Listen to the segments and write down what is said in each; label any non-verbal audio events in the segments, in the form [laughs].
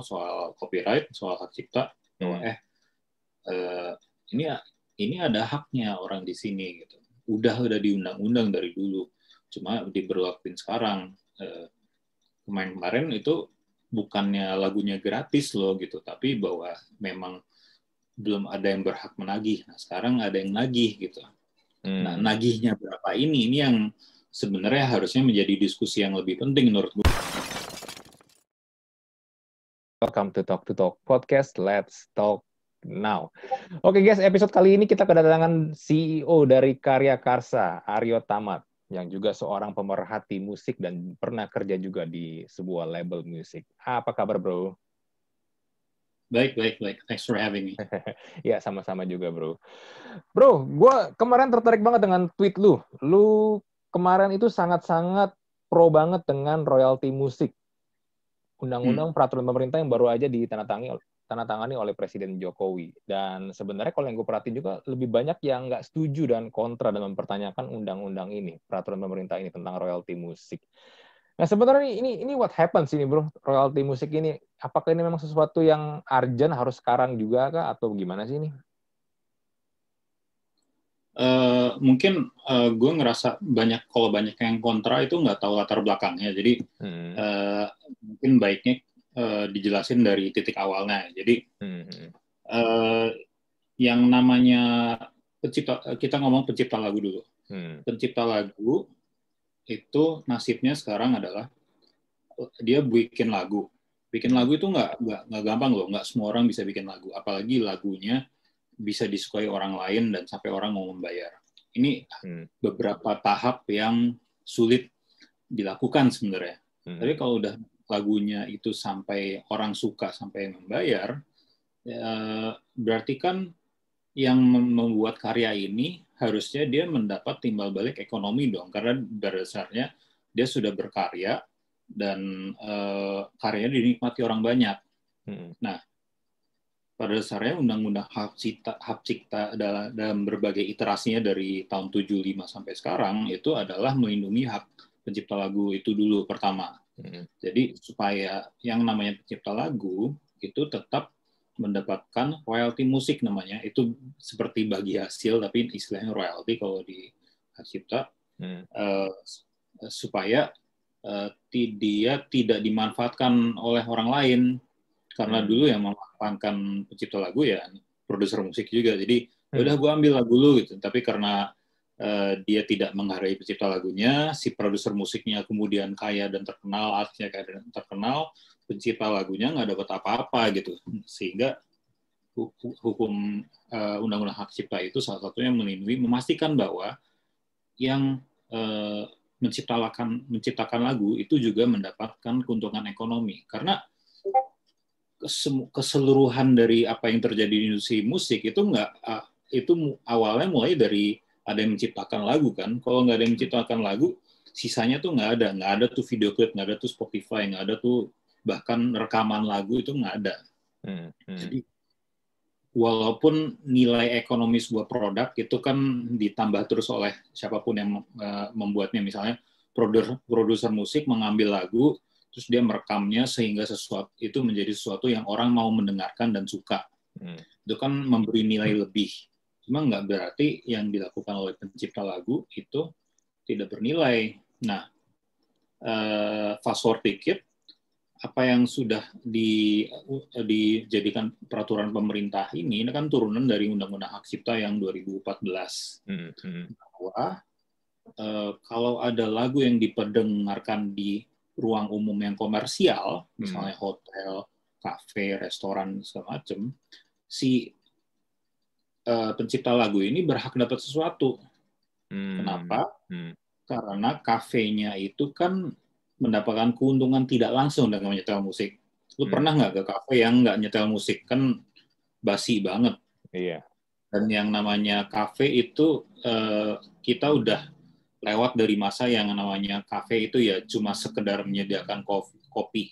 soal copyright, soal hak cipta, bahwa Hmm. eh eh, ini ini ada haknya orang di sini gitu. Udah udah diundang-undang dari dulu, cuma diberlakuin sekarang. Eh, kemarin-kemarin itu bukannya lagunya gratis loh gitu, tapi bahwa memang belum ada yang berhak menagih. Nah sekarang ada yang nagih gitu. Hmm. Nah nagihnya berapa ini? Ini yang sebenarnya harusnya menjadi diskusi yang lebih penting menurut gue. Welcome to Talk to Talk Podcast. Let's talk now. Oke guys, episode kali ini kita kedatangan CEO dari Karya Karsa, Aryo Tamat, yang juga seorang pemerhati musik dan pernah kerja juga di sebuah label musik. Apa kabar bro? Baik, baik, baik. Thanks for having me. [laughs] ya sama-sama juga bro. Bro, gue kemarin tertarik banget dengan tweet lu. Lu kemarin itu sangat-sangat pro banget dengan royalti musik. Undang-undang peraturan pemerintah yang baru aja ditandatangani tandatangani oleh Presiden Jokowi. Dan sebenarnya kalau yang gue perhatiin juga lebih banyak yang nggak setuju dan kontra dan mempertanyakan undang-undang ini, peraturan pemerintah ini tentang royalti musik. Nah sebenarnya ini ini what happens ini bro, royalti musik ini. Apakah ini memang sesuatu yang urgent harus sekarang juga kah atau gimana sih ini? Eh, mungkin eh, gue ngerasa banyak kalau banyak yang kontra itu nggak tahu latar belakangnya. Jadi Hmm. eh, mungkin baiknya eh, dijelasin dari titik awalnya. Jadi Hmm. eh, yang namanya pencipta kita ngomong pencipta lagu dulu. Hmm. Pencipta lagu itu nasibnya sekarang adalah dia bikin lagu. Bikin lagu itu nggak nggak gampang loh. Nggak semua orang bisa bikin lagu. Apalagi lagunya bisa disukai orang lain dan sampai orang mau membayar. Ini Hmm. beberapa tahap yang sulit dilakukan sebenarnya. Hmm. Tapi kalau udah lagunya itu sampai orang suka sampai membayar, ya, berarti kan yang mem- membuat karya ini harusnya dia mendapat timbal balik ekonomi dong, karena pada dasarnya dia sudah berkarya dan eh, karyanya dinikmati orang banyak. Hmm. Pada dasarnya undang-undang hak cipta, hak cipta dalam, dalam berbagai iterasinya dari tahun 75 sampai sekarang itu adalah melindungi hak pencipta lagu itu dulu pertama. Hmm. Jadi supaya yang namanya pencipta lagu itu tetap mendapatkan royalti musik namanya. Itu seperti bagi hasil tapi istilahnya royalti kalau di hak cipta Hmm. eh, supaya ti- dia tidak dimanfaatkan oleh orang lain karena Hmm. dulu yang memanfaatkan pencipta lagu ya produser musik juga. Jadi Hmm. udah gue ambil lagu lu gitu. Tapi karena eh, dia tidak menghargai pencipta lagunya, si produser musiknya kemudian kaya dan terkenal, artisnya kaya dan terkenal, pencipta lagunya nggak dapat apa-apa gitu. Sehingga hu- hu- hukum eh, undang-undang hak cipta itu salah satunya melindungi, memastikan bahwa yang eh, menciptakan menciptakan lagu itu juga mendapatkan keuntungan ekonomi karena keseluruhan dari apa yang terjadi di industri musik itu nggak ah, itu awalnya mulai dari ada yang menciptakan lagu kan kalau nggak ada yang menciptakan lagu sisanya tuh nggak ada nggak ada tuh video klip nggak ada tuh Spotify nggak ada tuh bahkan rekaman lagu itu nggak ada Hmm. Hmm. jadi walaupun nilai ekonomi sebuah produk itu kan ditambah terus oleh siapa pun yang eh, membuatnya misalnya produser produser musik mengambil lagu terus dia merekamnya sehingga sesuatu itu menjadi sesuatu yang orang mau mendengarkan dan suka Hmm. itu kan memberi nilai lebih cuma nggak berarti yang dilakukan oleh pencipta lagu itu tidak bernilai nah eh, fast forward dikit apa yang sudah di, dijadikan peraturan pemerintah ini, ini kan turunan dari Undang-Undang Hak Cipta yang 2014 Hmm. Hmm. bahwa eh, kalau ada lagu yang diperdengarkan di ruang umum yang komersial, misalnya hotel, kafe, restoran segala macam, si eh, pencipta lagu ini berhak dapat sesuatu. Hmm. Kenapa? Hmm. Karena kafenya itu kan mendapatkan keuntungan tidak langsung dengan menyetel musik. Lu Hmm. pernah nggak ke kafe yang nggak nyetel musik? Kan basi banget. Iya. Dan yang namanya kafe itu eh, kita udah lewat dari masa yang namanya kafe itu ya cuma sekedar menyediakan kopi, kopi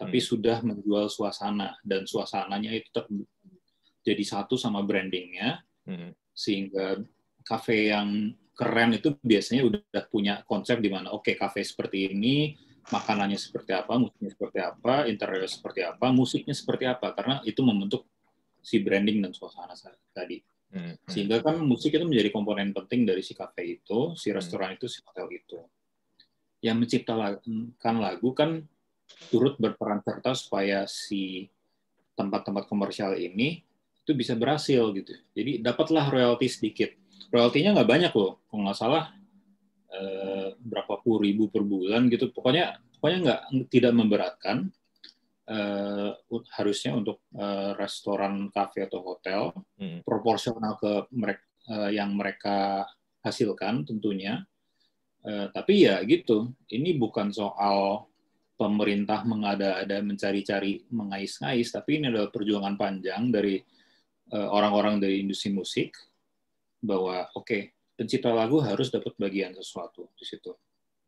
tapi Hmm. sudah menjual suasana dan suasananya itu tetap jadi satu sama brandingnya Hmm. sehingga kafe yang keren itu biasanya udah punya konsep di mana oke kafe seperti ini makanannya seperti apa, musiknya seperti apa, interior seperti apa, musiknya seperti apa, karena itu membentuk si branding dan suasana tadi. Hmm, hmm. Sehingga kan musik itu menjadi komponen penting dari si cafe itu, si hmm. restoran itu, si hotel itu. Yang menciptakan lagu kan turut berperan serta supaya si tempat-tempat komersial ini itu bisa berhasil gitu. Jadi dapatlah royalti sedikit. Royaltinya nggak banyak loh, kalau nggak salah eh, berapa puluh ribu per bulan gitu. Pokoknya pokoknya nggak tidak memberatkan. Eh, harusnya untuk eh, restoran, kafe atau hotel hmm. proporsional ke mereka eh, yang mereka hasilkan tentunya. Eh, tapi ya gitu, ini bukan soal pemerintah mengada-ada mencari-cari mengais-ngais, tapi ini adalah perjuangan panjang dari uh, orang-orang dari industri musik bahwa oke okay, pencipta lagu harus dapat bagian sesuatu di situ.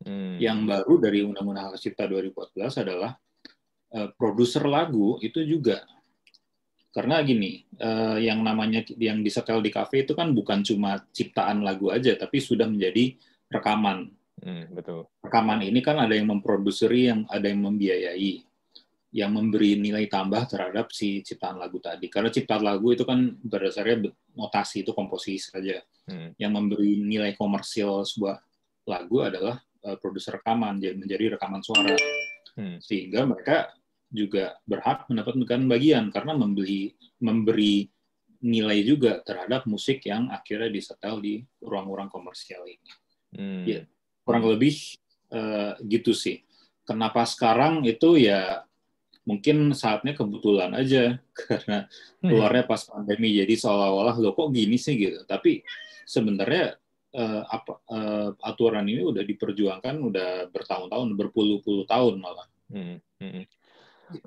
Hmm. Yang baru dari Undang-Undang Hak Cipta 2014 adalah uh, produser lagu itu juga karena gini, uh, yang namanya yang disetel di kafe itu kan bukan cuma ciptaan lagu aja, tapi sudah menjadi rekaman Hmm, betul. Rekaman ini kan ada yang memproduseri, yang ada yang membiayai, yang memberi nilai tambah terhadap si ciptaan lagu tadi. Karena ciptaan lagu itu kan berdasarnya notasi itu komposisi saja. Hmm. Yang memberi nilai komersial sebuah lagu adalah uh, produser rekaman, jadi menjadi rekaman suara. Hmm. Sehingga mereka juga berhak mendapatkan bagian karena membeli memberi nilai juga terhadap musik yang akhirnya disetel di ruang-ruang komersial ini. Hmm. Ya, kurang lebih uh, gitu sih. Kenapa sekarang itu ya mungkin saatnya kebetulan aja [laughs] karena hmm. keluarnya pas pandemi jadi seolah-olah lo kok gini sih gitu. Tapi sebenarnya uh, apa uh, aturan ini udah diperjuangkan udah bertahun-tahun, berpuluh-puluh tahun malah. Hmm. Hmm.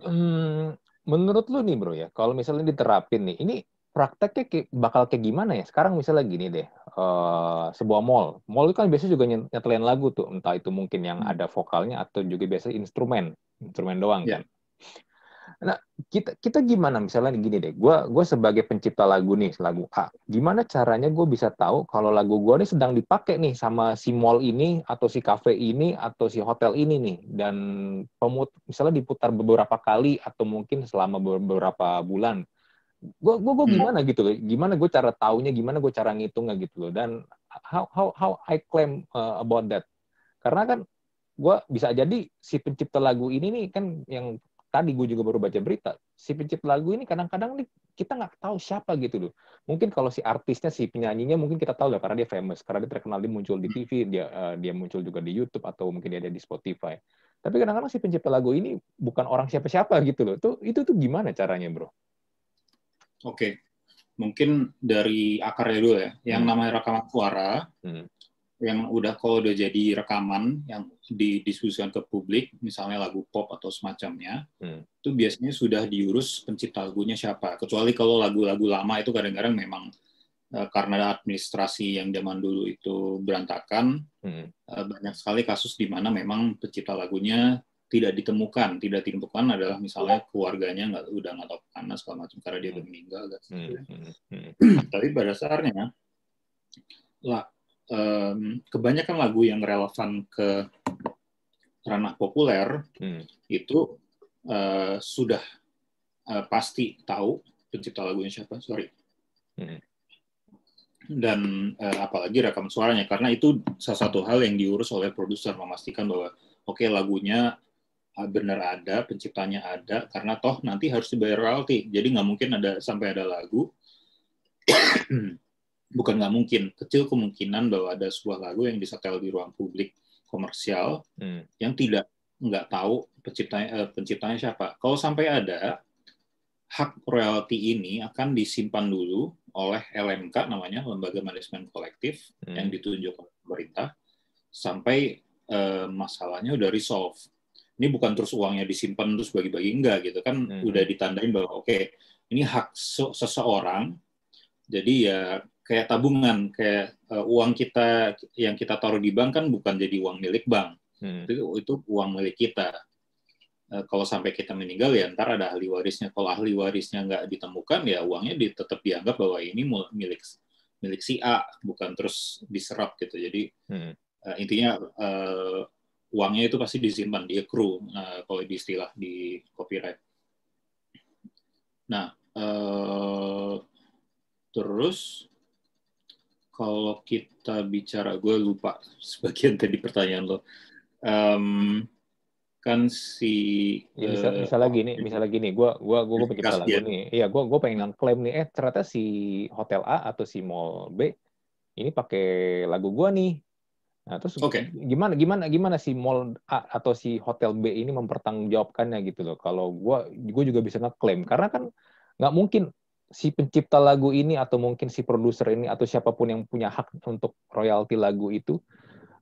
Hmm, menurut lu nih bro ya, kalau misalnya diterapin nih, ini prakteknya bakal kayak gimana ya? Sekarang misalnya gini deh, uh, sebuah mall. Mall itu kan biasanya juga nyetelin lagu tuh, entah itu mungkin yang hmm. ada vokalnya atau juga biasa instrumen, instrumen doang yeah. kan. Nah, kita kita gimana? Misalnya gini deh, gue gue sebagai pencipta lagu nih, lagu A, gimana caranya gue bisa tahu kalau lagu gue nih sedang dipakai nih sama si mall ini atau si cafe ini atau si hotel ini nih, dan pemut misalnya diputar beberapa kali atau mungkin selama beberapa bulan. Gue gue gue hmm. gimana gitu? Loh gimana gue cara taunya? Gimana gue cara ngitungnya gitu loh? Dan how how how I claim uh, about that. Karena kan gue bisa jadi si pencipta lagu ini nih kan yang tadi gue juga baru baca berita si pencipta lagu ini kadang-kadang nih kita nggak tahu siapa gitu loh mungkin kalau si artisnya si penyanyinya mungkin kita tahu lah karena dia famous karena dia terkenal dia muncul di TV dia uh, dia muncul juga di YouTube atau mungkin dia ada di Spotify tapi kadang-kadang si pencipta lagu ini bukan orang siapa-siapa gitu loh itu itu tuh gimana caranya bro Oke, mungkin dari akarnya dulu ya. Yang hmm. namanya rekaman suara, hmm. Yang udah kalau udah jadi rekaman yang didiskusikan ke publik, misalnya lagu pop atau semacamnya, hmm. itu biasanya sudah diurus pencipta lagunya siapa. Kecuali kalau lagu-lagu lama itu kadang-kadang memang uh, karena administrasi yang zaman dulu itu berantakan, hmm. uh, banyak sekali kasus di mana memang pencipta lagunya tidak ditemukan tidak ditemukan adalah misalnya keluarganya nggak udah nggak tahu panas segala macam karena dia udah meninggal. Hmm, hmm, hmm. [clears throat] Tapi pada dasarnya lah um, kebanyakan lagu yang relevan ke ranah populer hmm. itu uh, sudah uh, pasti tahu pencipta lagunya siapa. Sorry. Hmm. Dan uh, apalagi rekam suaranya karena itu salah satu hal yang diurus oleh produser memastikan bahwa oke okay, lagunya benar ada, penciptanya ada, karena toh nanti harus dibayar royalti. Jadi nggak mungkin ada sampai ada lagu, bukan nggak mungkin, kecil kemungkinan bahwa ada sebuah lagu yang disetel di ruang publik komersial hmm. yang tidak nggak tahu penciptanya eh, penciptanya siapa. Kalau sampai ada, hak royalti ini akan disimpan dulu oleh LMK namanya Lembaga Manajemen Kolektif hmm. yang ditunjuk oleh pemerintah sampai eh, masalahnya udah resolve ini bukan terus uangnya disimpan terus bagi-bagi enggak gitu kan hmm. udah ditandain bahwa oke okay, ini hak seseorang jadi ya kayak tabungan kayak uh, uang kita yang kita taruh di bank kan bukan jadi uang milik bank hmm. itu itu uang milik kita uh, kalau sampai kita meninggal ya ntar ada ahli warisnya kalau ahli warisnya nggak ditemukan ya uangnya tetap dianggap bahwa ini milik milik si A bukan terus diserap gitu jadi hmm. uh, intinya uh, uangnya itu pasti disimpan di accrue uh, kalau di istilah di copyright. Nah, uh, terus kalau kita bicara, gue lupa sebagian [laughs] tadi pertanyaan lo. Um, kan si ya, bisa uh, misalnya gini misalnya gini gue gua gua, gua pencipta lagu nih. Iya gue gue pengen klaim nih. Eh ternyata si hotel A atau si mall B ini pakai lagu gue nih. Nah terus okay. gimana gimana gimana si mall A atau si hotel B ini mempertanggungjawabkannya gitu loh. Kalau gue gue juga bisa ngeklaim. Karena kan nggak mungkin si pencipta lagu ini atau mungkin si produser ini atau siapa pun yang punya hak untuk royalti lagu itu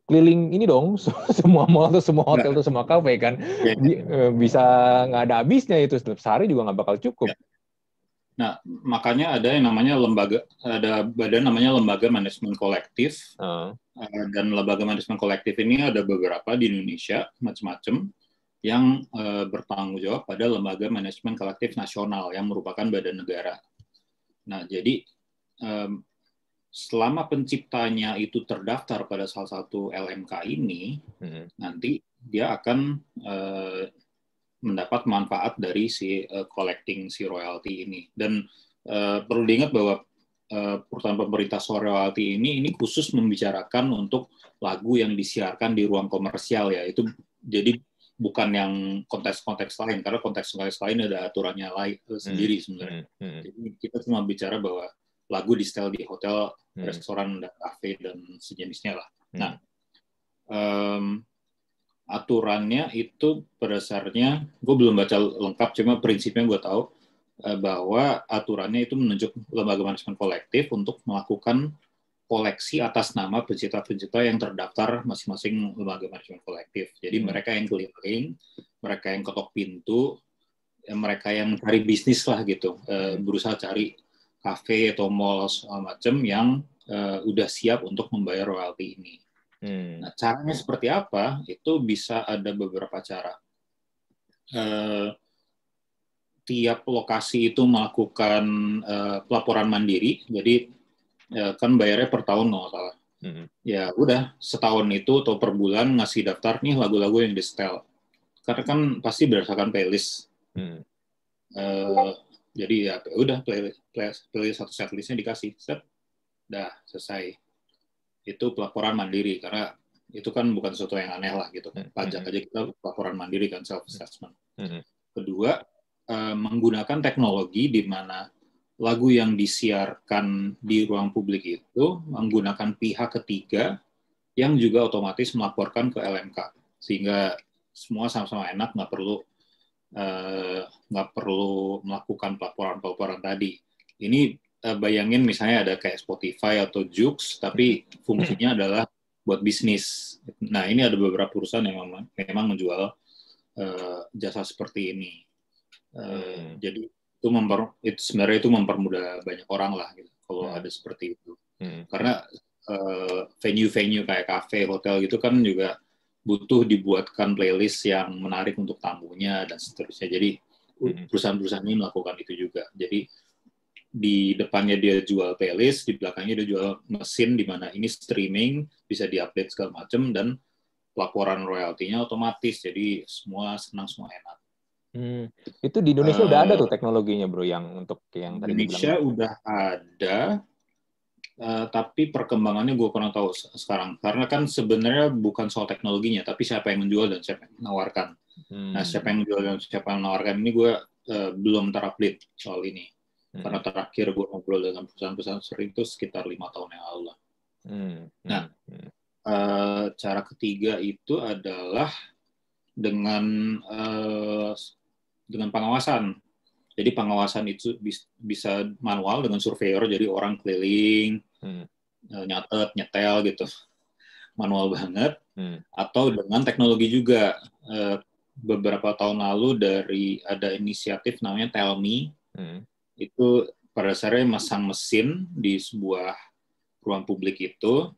keliling ini dong [laughs] semua mall atau semua hotel atau semua kafe kan ya. bisa nggak ada habisnya itu sehari juga nggak bakal cukup. Ya. Nah makanya ada yang namanya lembaga ada badan namanya lembaga manajemen kolektif uh. dan lembaga manajemen kolektif ini ada beberapa di Indonesia macam-macam yang uh, bertanggung jawab pada lembaga manajemen kolektif nasional yang merupakan badan negara. Nah jadi um, selama penciptanya itu terdaftar pada salah satu LMK ini, hmm. nanti dia akan uh, mendapat manfaat dari si uh, collecting si royalti ini. Dan uh, perlu diingat bahwa uh, perusahaan pemerintah soal royalti ini ini khusus membicarakan untuk lagu yang disiarkan di ruang komersial ya. Itu jadi bukan yang konteks-konteks lain karena konteks-konteks lain ada aturannya lain sendiri hmm. sebenarnya. Hmm. Hmm. Jadi kita cuma bicara bahwa lagu di setel di hotel, hmm. restoran, dan kafe dan sejenisnya lah. Hmm. Nah, um, aturannya itu berdasarnya, gue belum baca lengkap, cuma prinsipnya gue tahu uh, bahwa aturannya itu menunjuk lembaga manajemen kolektif untuk melakukan koleksi atas nama pencipta-pencipta yang terdaftar masing-masing lembaga manajemen kolektif. Jadi hmm. mereka yang keliling, mereka yang ketok pintu, mereka yang cari bisnis lah gitu, uh, berusaha cari kafe atau mall segala macam yang uh, udah siap untuk membayar royalti ini. Hmm. Nah, caranya seperti apa? Itu bisa ada beberapa cara. Uh, tiap lokasi itu melakukan uh, pelaporan mandiri, jadi uh, kan bayarnya per tahun nggak salah. Hmm. Ya udah setahun itu atau per bulan ngasih daftar nih lagu-lagu yang di setel. Karena kan pasti berdasarkan playlist. Hmm. Uh, jadi ya udah playlist, playlist, playlist satu setlistnya dikasih set dah selesai itu pelaporan mandiri karena itu kan bukan sesuatu yang aneh lah gitu pajak hmm. aja kita pelaporan mandiri kan self assessment hmm. kedua eh, menggunakan teknologi di mana lagu yang disiarkan di ruang publik itu menggunakan pihak ketiga yang juga otomatis melaporkan ke LMK sehingga semua sama-sama enak nggak perlu Eh, nggak uh, perlu melakukan pelaporan-pelaporan tadi. Ini uh, bayangin misalnya ada kayak Spotify atau Joox, tapi fungsinya adalah buat bisnis. Nah ini ada beberapa perusahaan yang memang, memang menjual uh, jasa seperti ini. Uh, hmm. Jadi itu, memper, itu sebenarnya itu mempermudah banyak orang lah gitu, kalau hmm. ada seperti itu. Hmm. Karena venue-venue uh, kayak kafe, hotel gitu kan juga butuh dibuatkan playlist yang menarik untuk tamunya dan seterusnya. Jadi hmm. perusahaan-perusahaan ini melakukan itu juga. Jadi di depannya dia jual playlist, di belakangnya dia jual mesin di mana ini streaming bisa diupdate segala macam dan laporan royaltinya otomatis. Jadi semua senang, semua enak. Hmm. Itu di Indonesia uh, udah ada tuh teknologinya, bro, yang untuk yang tadi Indonesia udah ada, Uh, tapi perkembangannya gue kurang tahu sekarang karena kan sebenarnya bukan soal teknologinya tapi siapa yang menjual dan siapa yang menawarkan hmm. nah siapa yang menjual dan siapa yang menawarkan ini gue uh, belum terupdate soal ini hmm. karena terakhir gue ngobrol dengan perusahaan-perusahaan sering itu sekitar lima tahun yang lalu hmm. nah uh, cara ketiga itu adalah dengan uh, dengan pengawasan jadi pengawasan itu bisa manual dengan surveyor, jadi orang keliling, hmm. Eh, nyatet, nyetel gitu, manual banget. Hmm. Atau dengan teknologi juga. Eh, beberapa tahun lalu dari ada inisiatif namanya Telmi, hmm. itu pada dasarnya masang mesin di sebuah ruang publik itu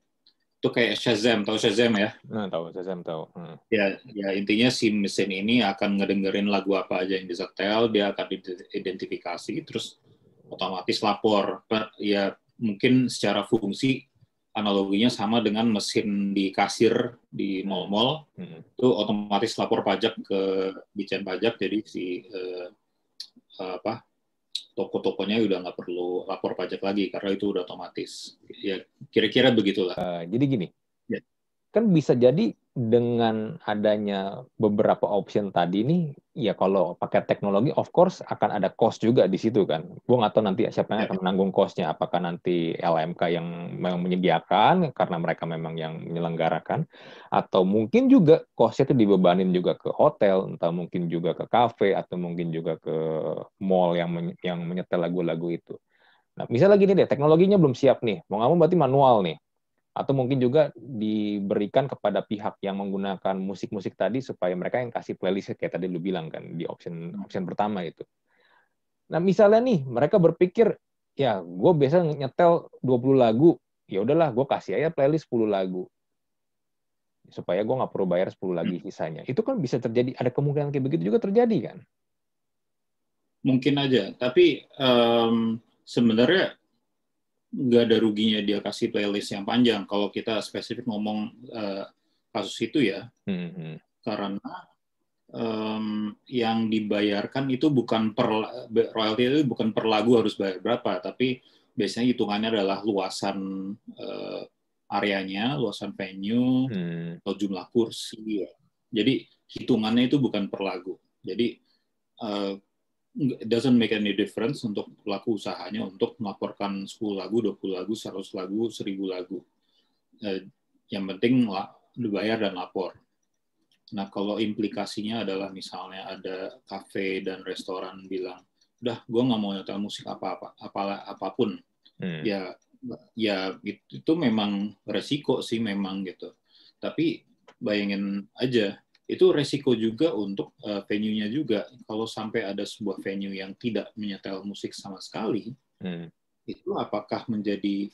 itu kayak Shazam, tahu Shazam ya? Nah, tahu Shazam tahu. Hmm. Ya, ya intinya si mesin ini akan ngedengerin lagu apa aja yang disetel, dia akan identifikasi, terus otomatis lapor. Ya mungkin secara fungsi analoginya sama dengan mesin di kasir di mall-mall hmm. itu otomatis lapor pajak ke Dijen Pajak jadi si uh, apa toko-tokonya udah nggak perlu lapor pajak lagi karena itu udah otomatis ya kira-kira begitulah uh, jadi gini. Kan bisa jadi dengan adanya beberapa option tadi nih, ya kalau pakai teknologi, of course akan ada cost juga di situ kan. Gue nggak tahu nanti siapa yang akan menanggung costnya. Apakah nanti LMK yang memang menyediakan karena mereka memang yang menyelenggarakan, atau mungkin juga costnya itu dibebanin juga ke hotel, entah mungkin juga ke cafe, atau mungkin juga ke mall yang men yang menyetel lagu-lagu itu. Nah, misalnya gini deh, teknologinya belum siap nih. Mau nggak mau berarti manual nih atau mungkin juga diberikan kepada pihak yang menggunakan musik-musik tadi supaya mereka yang kasih playlist kayak tadi lu bilang kan di option option pertama itu. Nah, misalnya nih mereka berpikir ya gue biasa nyetel 20 lagu, ya udahlah gue kasih aja playlist 10 lagu. Supaya gue nggak perlu bayar 10 lagi hmm. sisanya. Itu kan bisa terjadi, ada kemungkinan kayak begitu juga terjadi kan? Mungkin aja, tapi um, sebenarnya nggak ada ruginya dia kasih playlist yang panjang kalau kita spesifik ngomong uh, kasus itu ya hmm. karena um, yang dibayarkan itu bukan per royalti itu bukan per lagu harus bayar berapa tapi biasanya hitungannya adalah luasan uh, areanya luasan venue hmm. atau jumlah kursi ya. jadi hitungannya itu bukan per lagu jadi uh, it doesn't make any difference untuk pelaku usahanya untuk melaporkan 10 lagu, 20 lagu, 100 lagu, 1000 lagu. Eh, yang penting dibayar dan lapor. Nah, kalau implikasinya adalah misalnya ada kafe dan restoran bilang, udah gue nggak mau nyetel musik apa-apa, apalah apa pun, hmm. ya ya itu, itu memang resiko sih memang gitu. Tapi bayangin aja itu resiko juga untuk uh, venue-nya juga. Kalau sampai ada sebuah venue yang tidak menyetel musik sama sekali, hmm. itu apakah menjadi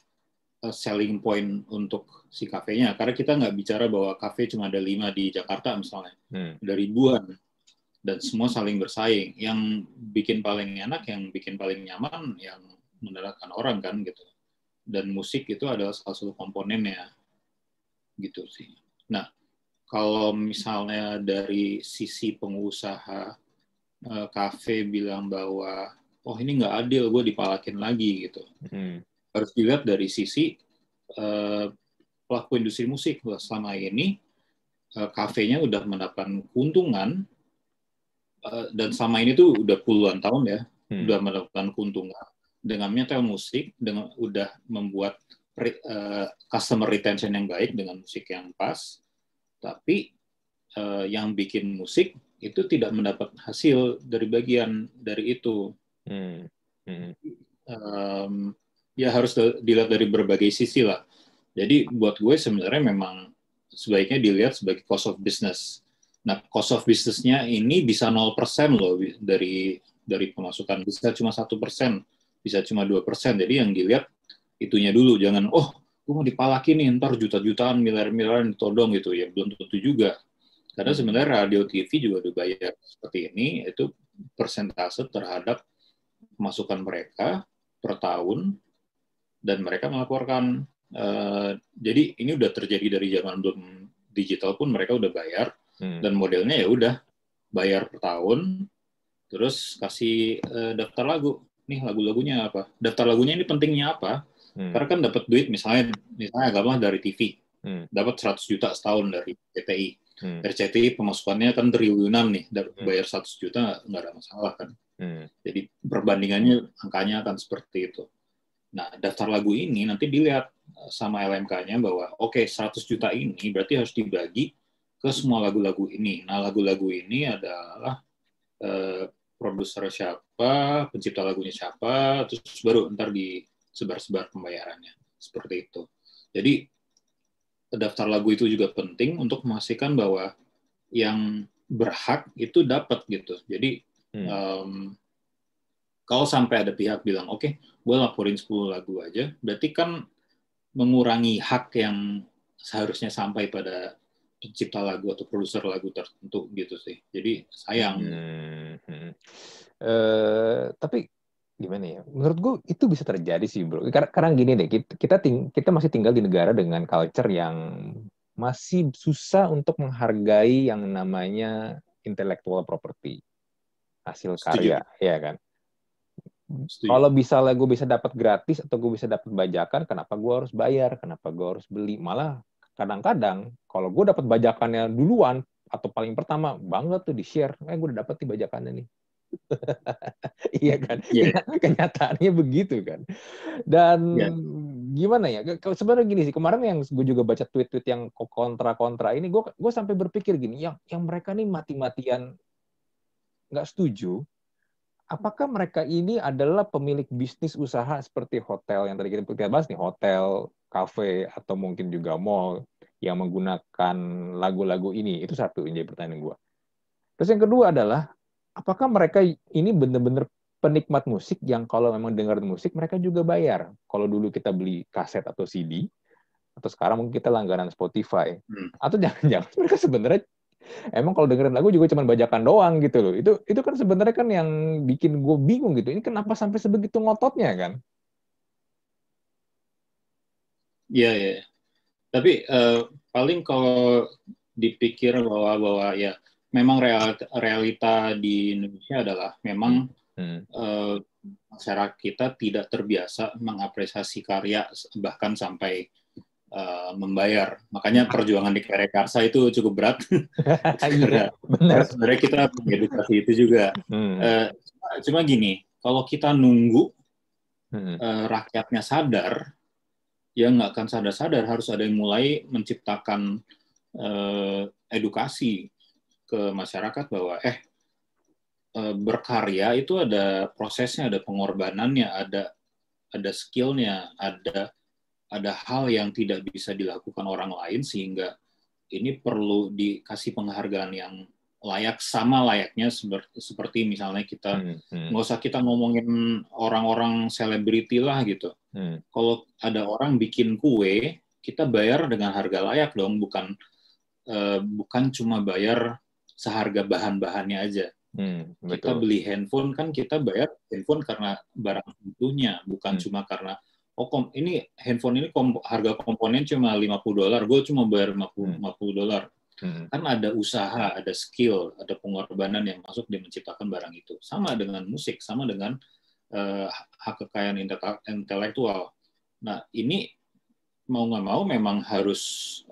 uh, selling point untuk si kafenya? Karena kita nggak bicara bahwa kafe cuma ada lima di Jakarta misalnya, hmm. ada ribuan dan semua saling bersaing. Yang bikin paling enak, yang bikin paling nyaman, yang mendaratkan orang kan gitu. Dan musik itu adalah salah satu komponennya, gitu sih. Nah, kalau misalnya dari sisi pengusaha uh, kafe bilang bahwa oh ini nggak adil gue dipalakin lagi gitu hmm. harus dilihat dari sisi uh, pelaku industri musik selama ini uh, kafenya udah mendapatkan keuntungan uh, dan selama ini tuh udah puluhan tahun ya hmm. udah mendapatkan keuntungan dengan nyetel musik dengan udah membuat uh, customer retention yang baik dengan musik yang pas tapi uh, yang bikin musik itu tidak mendapat hasil dari bagian dari itu. Hmm. Hmm. Um, ya harus dilihat dari berbagai sisi lah. Jadi buat gue sebenarnya memang sebaiknya dilihat sebagai cost of business. Nah, cost of business-nya ini bisa 0% loh dari dari pemasukan. Bisa cuma satu persen, bisa cuma dua persen. Jadi yang dilihat itunya dulu, jangan oh gue mau dipalakin nih ntar juta-jutaan miliar-miliaran ditodong gitu. Ya belum tentu juga. Karena sebenarnya radio TV juga dibayar seperti ini itu persentase terhadap masukan mereka per tahun dan mereka melaporkan uh, jadi ini udah terjadi dari zaman belum digital pun mereka udah bayar hmm. dan modelnya ya udah bayar per tahun terus kasih uh, daftar lagu. Nih lagu-lagunya apa? Daftar lagunya ini pentingnya apa Hmm. Karena kan dapat duit misalnya misalnya agama dari TV, hmm. dapat 100 juta setahun dari CTI. Hmm. RCTI pemasukannya kan triliunan nih, hmm. bayar 100 juta nggak ada masalah kan. Hmm. Jadi perbandingannya angkanya akan seperti itu. Nah, daftar lagu ini nanti dilihat sama LMK-nya bahwa oke okay, 100 juta ini berarti harus dibagi ke semua lagu-lagu ini. Nah, lagu-lagu ini adalah eh, produser siapa, pencipta lagunya siapa, terus baru ntar di sebar-sebar pembayarannya. Seperti itu. Jadi daftar lagu itu juga penting untuk memastikan bahwa yang berhak itu dapat gitu. Jadi hmm. um, kalau sampai ada pihak bilang, oke, okay, gue laporin 10 lagu aja, berarti kan mengurangi hak yang seharusnya sampai pada pencipta lagu atau produser lagu tertentu gitu sih. Jadi sayang. Hmm. Uh, tapi gimana ya? Menurut gue itu bisa terjadi sih bro. Karena, karena gini deh, kita kita, ting, kita masih tinggal di negara dengan culture yang masih susah untuk menghargai yang namanya intellectual property, hasil karya, Setuju. ya kan? Setuju. Kalau bisa lah gue bisa dapat gratis atau gue bisa dapat bajakan, kenapa gue harus bayar? Kenapa gue harus beli? Malah kadang-kadang kalau gue dapat bajakannya duluan atau paling pertama banget tuh di share, eh gue udah dapat di bajakannya nih [laughs] iya kan? Yeah. Kenyataannya begitu kan. Dan yeah. gimana ya? Sebenarnya gini sih, kemarin yang gue juga baca tweet-tweet yang kontra-kontra ini, gue gue sampai berpikir gini, yang yang mereka nih mati-matian nggak setuju. Apakah mereka ini adalah pemilik bisnis usaha seperti hotel yang tadi kita bahas nih, hotel, kafe, atau mungkin juga mall yang menggunakan lagu-lagu ini? Itu satu jadi pertanyaan gue. Terus yang kedua adalah apakah mereka ini benar-benar penikmat musik yang kalau memang dengar musik mereka juga bayar. Kalau dulu kita beli kaset atau CD, atau sekarang mungkin kita langganan Spotify, hmm. atau [laughs] jangan-jangan mereka sebenarnya emang kalau dengerin lagu juga cuma bajakan doang gitu loh. Itu itu kan sebenarnya kan yang bikin gue bingung gitu. Ini kenapa sampai sebegitu ngototnya kan? Iya ya. Tapi uh, paling kalau dipikir bahwa bahwa ya memang realita, realita di Indonesia adalah memang hmm. uh, masyarakat kita tidak terbiasa mengapresiasi karya bahkan sampai uh, membayar. Makanya [laughs] perjuangan di karya karsa itu cukup berat. [laughs] iya, benar. [laughs] Sebenarnya kita mengedukasi itu juga. Hmm. Uh, cuma gini, kalau kita nunggu hmm. uh, rakyatnya sadar, ya nggak akan sadar-sadar harus ada yang mulai menciptakan uh, edukasi ke masyarakat bahwa eh, eh berkarya itu ada prosesnya, ada pengorbanannya, ada ada skillnya, ada ada hal yang tidak bisa dilakukan orang lain sehingga ini perlu dikasih penghargaan yang layak sama layaknya seperti, seperti misalnya kita hmm, hmm. nggak usah kita ngomongin orang-orang selebriti lah gitu. Hmm. Kalau ada orang bikin kue, kita bayar dengan harga layak dong, bukan uh, bukan cuma bayar seharga bahan-bahannya aja. Hmm, Kita beli handphone kan kita bayar handphone karena barang tentunya, bukan hmm. cuma karena oh kom, ini handphone ini kom, harga komponen cuma 50 dolar, gue cuma bayar 50 hmm. 50 dolar. Hmm. Kan ada usaha, ada skill, ada pengorbanan yang masuk di menciptakan barang itu. Sama dengan musik, sama dengan uh, hak kekayaan intelektual. Nah, ini mau nggak mau memang harus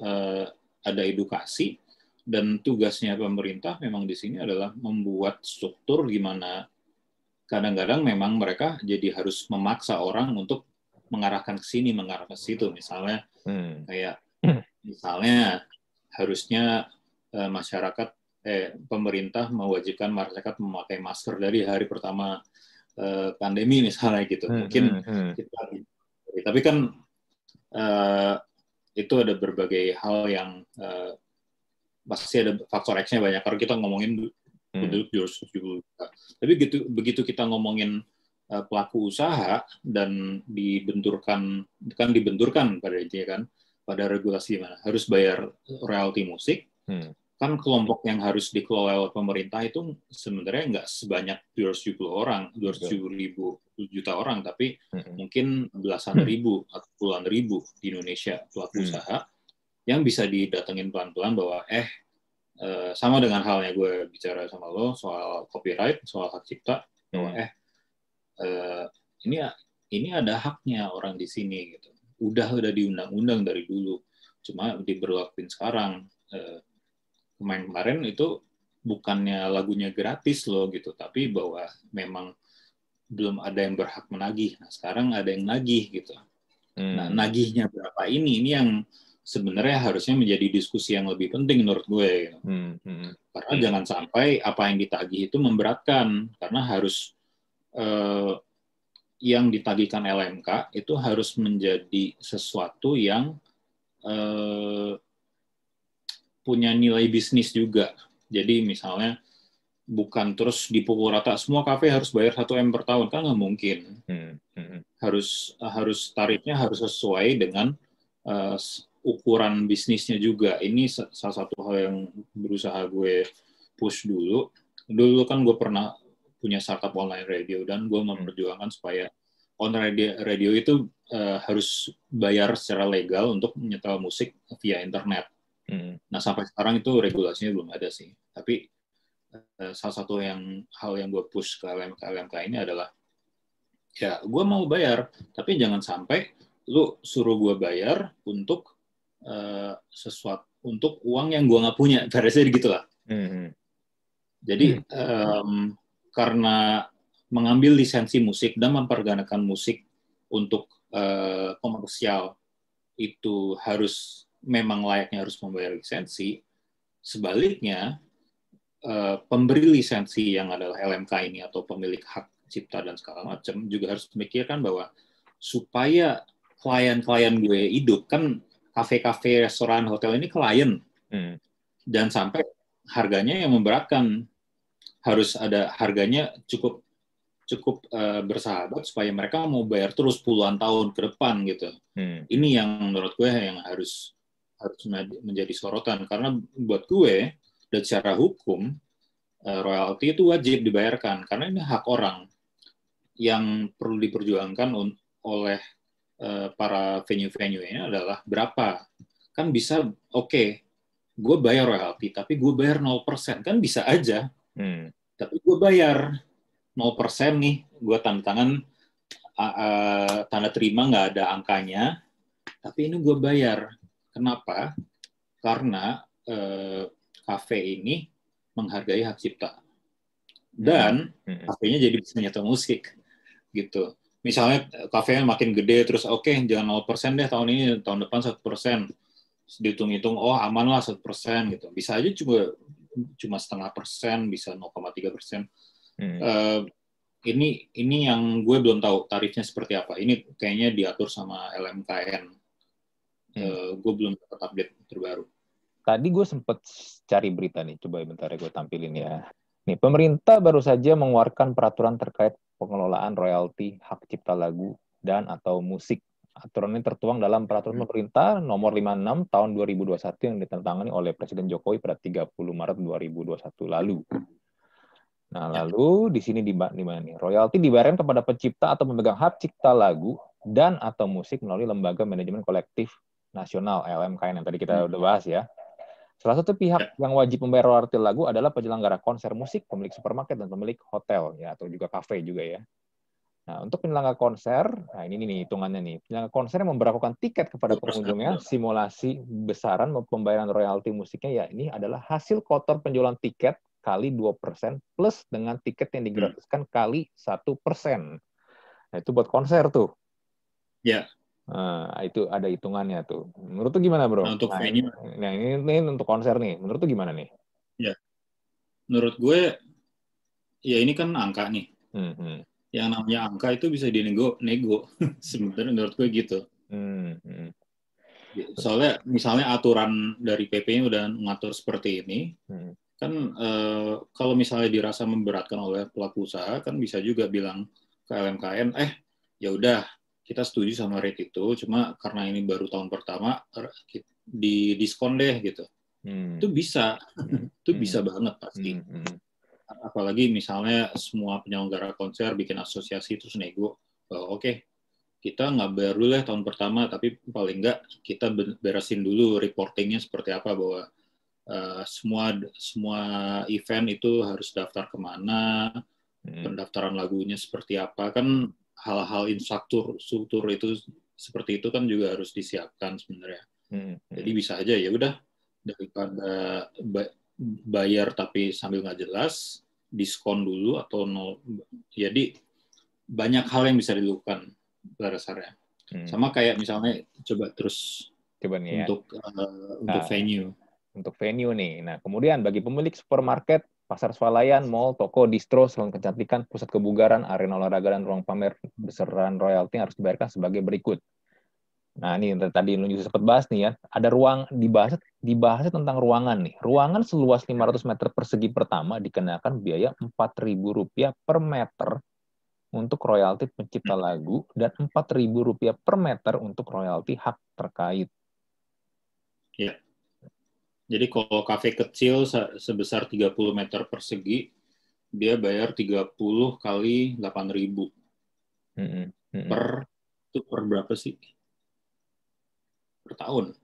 uh, ada edukasi dan tugasnya pemerintah memang di sini adalah membuat struktur gimana kadang-kadang memang mereka jadi harus memaksa orang untuk mengarahkan ke sini, mengarahkan ke situ. Misalnya hmm. kayak misalnya harusnya eh, masyarakat eh pemerintah mewajibkan masyarakat memakai masker dari hari pertama eh, pandemi misalnya gitu. Hmm, Mungkin hmm, hmm. kita tapi kan eh, itu ada berbagai hal yang eh, pasti ada faktor X-nya banyak karena kita ngomongin hmm. penduduk hmm. Tapi begitu begitu kita ngomongin uh, pelaku usaha dan dibenturkan kan dibenturkan pada intinya kan pada regulasi mana harus bayar royalti musik. Hmm. Kan kelompok yang harus dikelola oleh pemerintah itu sebenarnya nggak sebanyak 270 orang, 270 ribu juta orang, tapi hmm. mungkin belasan hmm. ribu atau puluhan ribu di Indonesia pelaku hmm. usaha yang bisa didatengin pelan-pelan bahwa eh, eh sama dengan halnya gue bicara sama lo soal copyright, soal hak cipta, bahwa hmm. eh, eh ini ini ada haknya orang di sini gitu. Udah udah diundang-undang dari dulu, cuma diberlakuin sekarang. Eh, kemarin-kemarin itu bukannya lagunya gratis loh gitu, tapi bahwa memang belum ada yang berhak menagih. Nah sekarang ada yang nagih gitu. Hmm. Nah nagihnya berapa ini? Ini yang sebenarnya harusnya menjadi diskusi yang lebih penting menurut gue. Gitu. Hmm, hmm. Karena hmm. jangan sampai apa yang ditagih itu memberatkan, karena harus eh, yang ditagihkan LMK itu harus menjadi sesuatu yang eh, punya nilai bisnis juga. Jadi misalnya bukan terus dipukul rata semua kafe harus bayar satu m per tahun kan nggak mungkin. Hmm, hmm. Harus harus tarifnya harus sesuai dengan uh, ukuran bisnisnya juga. Ini salah satu hal yang berusaha gue push dulu. Dulu kan gue pernah punya startup online radio dan gue memperjuangkan supaya online radio, radio itu uh, harus bayar secara legal untuk menyetel musik via internet. Hmm. Nah sampai sekarang itu regulasinya belum ada sih. Tapi uh, salah satu yang hal yang gue push ke LMK LMK ini adalah ya gue mau bayar, tapi jangan sampai lu suruh gue bayar untuk uh, sesuatu untuk uang yang gue nggak punya, Pada gitu lah. Hmm. Jadi um, karena mengambil lisensi musik dan mempergunakan musik untuk uh, komersial itu harus memang layaknya harus membayar lisensi. Sebaliknya, uh, pemberi lisensi yang adalah LMK ini atau pemilik hak cipta dan segala macam juga harus memikirkan bahwa supaya klien-klien gue hidup kan kafe-kafe, restoran, hotel ini klien hmm. dan sampai harganya yang memberatkan harus ada harganya cukup cukup uh, bersahabat supaya mereka mau bayar terus puluhan tahun ke depan gitu. Hmm. Ini yang menurut gue yang harus harus menjadi sorotan karena buat gue dan secara hukum uh, royalti itu wajib dibayarkan karena ini hak orang yang perlu diperjuangkan oleh para venue-venue ini adalah berapa kan bisa oke okay, gue bayar royalti tapi gue bayar 0% kan bisa aja hmm. tapi gue bayar 0% nih, gue tanda tangan uh, tanda terima nggak ada angkanya, tapi ini gue bayar. Kenapa? Karena uh, kafe ini menghargai hak cipta dan hmm. kafenya jadi bisa nyetel musik gitu. Misalnya kafenya makin gede terus oke okay, jangan 0% deh tahun ini tahun depan satu persen dihitung-hitung oh aman lah satu persen gitu bisa aja cuma cuma setengah persen bisa 0,3 persen Hmm. Uh, ini ini yang gue belum tahu tarifnya seperti apa. Ini kayaknya diatur sama LMKN. Hmm. Uh, gue belum dapat update terbaru. Tadi gue sempet cari berita nih, coba bentar ya gue tampilin ya. Nih, pemerintah baru saja mengeluarkan peraturan terkait pengelolaan royalti hak cipta lagu dan atau musik. Aturan ini tertuang dalam peraturan hmm. pemerintah nomor 56 tahun 2021 yang ditandatangani oleh Presiden Jokowi pada 30 Maret 2021 lalu. Nah, ya. lalu di sini di, di mana nih? Royalti dibayarkan kepada pencipta atau pemegang hak cipta lagu dan atau musik melalui lembaga manajemen kolektif nasional LMKN yang tadi kita hmm. udah bahas ya. Salah satu pihak ya. yang wajib membayar royalti lagu adalah penyelenggara konser musik, pemilik supermarket dan pemilik hotel ya atau juga kafe juga ya. Nah, untuk penyelenggara konser, nah ini nih hitungannya nih. Penyelenggara konser yang memperlakukan tiket kepada pengunjungnya, simulasi besaran pembayaran royalti musiknya ya ini adalah hasil kotor penjualan tiket kali 2% plus dengan tiket yang digratiskan hmm. kali satu persen. Nah, itu buat konser tuh. Ya. Nah, itu ada hitungannya tuh. Menurut tuh gimana, Bro? Nah, untuk nah, venue. Nah, ini, ini untuk konser nih. Menurut tuh gimana nih? Ya. Menurut gue ya ini kan angka nih. Hmm, hmm. Yang namanya angka itu bisa dinego nego. [laughs] Sebenarnya menurut gue gitu. Hmm, hmm. Soalnya misalnya aturan dari PP-nya udah ngatur seperti ini, hmm kan eh, kalau misalnya dirasa memberatkan oleh pelaku usaha kan bisa juga bilang ke LMKN eh ya udah kita setuju sama rate itu cuma karena ini baru tahun pertama di diskon deh gitu hmm. itu bisa hmm. itu bisa hmm. banget pasti hmm. hmm. apalagi misalnya semua penyelenggara konser bikin asosiasi terus nego oh, oke okay, kita nggak bayar dulu ya tahun pertama tapi paling nggak kita beresin dulu reportingnya seperti apa bahwa uh, semua semua event itu harus daftar ke mana, hmm. pendaftaran lagunya seperti apa kan hal-hal infrastruktur struktur itu seperti itu kan juga harus disiapkan sebenarnya. Hmm. Jadi bisa aja ya udah daripada bayar tapi sambil nggak jelas diskon dulu atau nol. Jadi banyak hal yang bisa dilakukan pada dasarnya. Hmm. Sama kayak misalnya coba terus coba nih ya. untuk uh, untuk nah. venue untuk venue nih. Nah, kemudian bagi pemilik supermarket, pasar swalayan, mall, toko, distro, salon kecantikan, pusat kebugaran, arena olahraga, dan ruang pamer besaran royalti harus dibayarkan sebagai berikut. Nah, ini tadi lu juga sempat bahas nih ya. Ada ruang dibahas dibahas tentang ruangan nih. Ruangan seluas 500 meter persegi pertama dikenakan biaya Rp4.000 per meter untuk royalti pencipta lagu dan Rp4.000 per meter untuk royalti hak terkait. Jadi kalau kafe kecil sebesar 30 meter persegi dia bayar 30 kali 8 ribu. Mm-mm. per itu per berapa sih? Per tahun.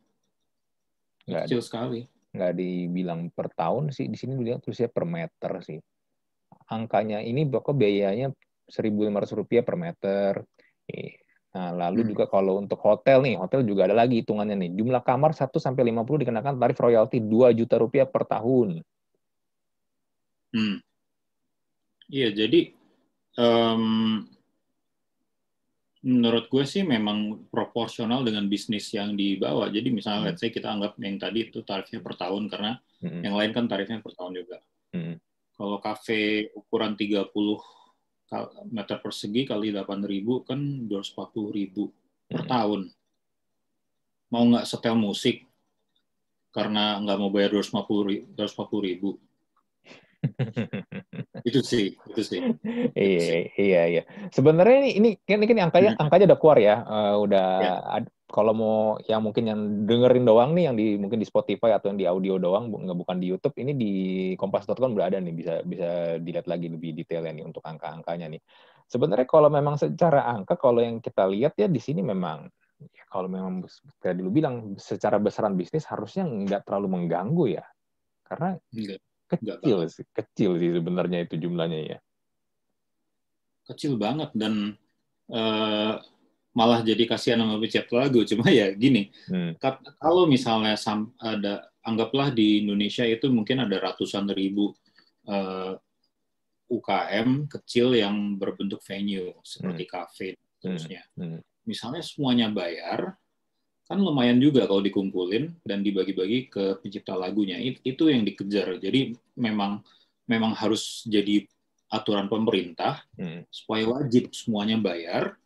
Nggak Kecil sekali. nggak dibilang per tahun sih di sini bilang tulisnya per meter sih angkanya ini pokok biayanya 1.500 rupiah per meter. Nah lalu Hmm. juga kalau untuk hotel nih hotel juga ada lagi hitungannya nih jumlah kamar 1 sampai 50 dikenakan tarif royalti 2 juta rupiah per tahun Hmm. Iya, jadi em, menurut gue sih memang proporsional dengan bisnis yang dibawa. Jadi misalnya, Hmm. let's say kita anggap yang tadi itu tarifnya per tahun karena Mm-mm. yang lain kan tarifnya per tahun juga. Mm-mm. Kalau kafe ukuran 30 kal- meter persegi kali 8.000 kan 240.000 per Mm. tahun. Mau nggak setel musik karena nggak mau bayar 250 ribu. [laughs] Itu sih, itu sih. iya iya iya sebenarnya ini ini kan ini angkanya Hmm. angkanya udah keluar ya Eh, udah Ya. ad- kalau mau yang mungkin yang dengerin doang nih yang di mungkin di Spotify atau yang di audio doang nggak bukan di YouTube ini di kompas.com udah ada nih bisa bisa dilihat lagi lebih detailnya nih untuk angka-angkanya nih. Sebenarnya kalau memang secara angka kalau yang kita lihat ya di sini memang ya kalau memang tadi lu bilang secara besaran bisnis harusnya nggak terlalu mengganggu ya. Karena. Nggak kecil sih kecil sih sebenarnya itu jumlahnya ya. Kecil banget dan eh, malah jadi kasihan sama pencipta lagu. Cuma ya gini, Hmm. ka- kalau misalnya sam- ada anggaplah di Indonesia itu mungkin ada ratusan ribu eh, UKM kecil yang berbentuk venue seperti kafe dan seterusnya. Hmm. Misalnya semuanya bayar, kan lumayan juga kalau dikumpulin dan dibagi-bagi ke pencipta lagunya. It- Itu yang dikejar. Jadi memang memang harus jadi aturan pemerintah Hmm. supaya wajib semuanya bayar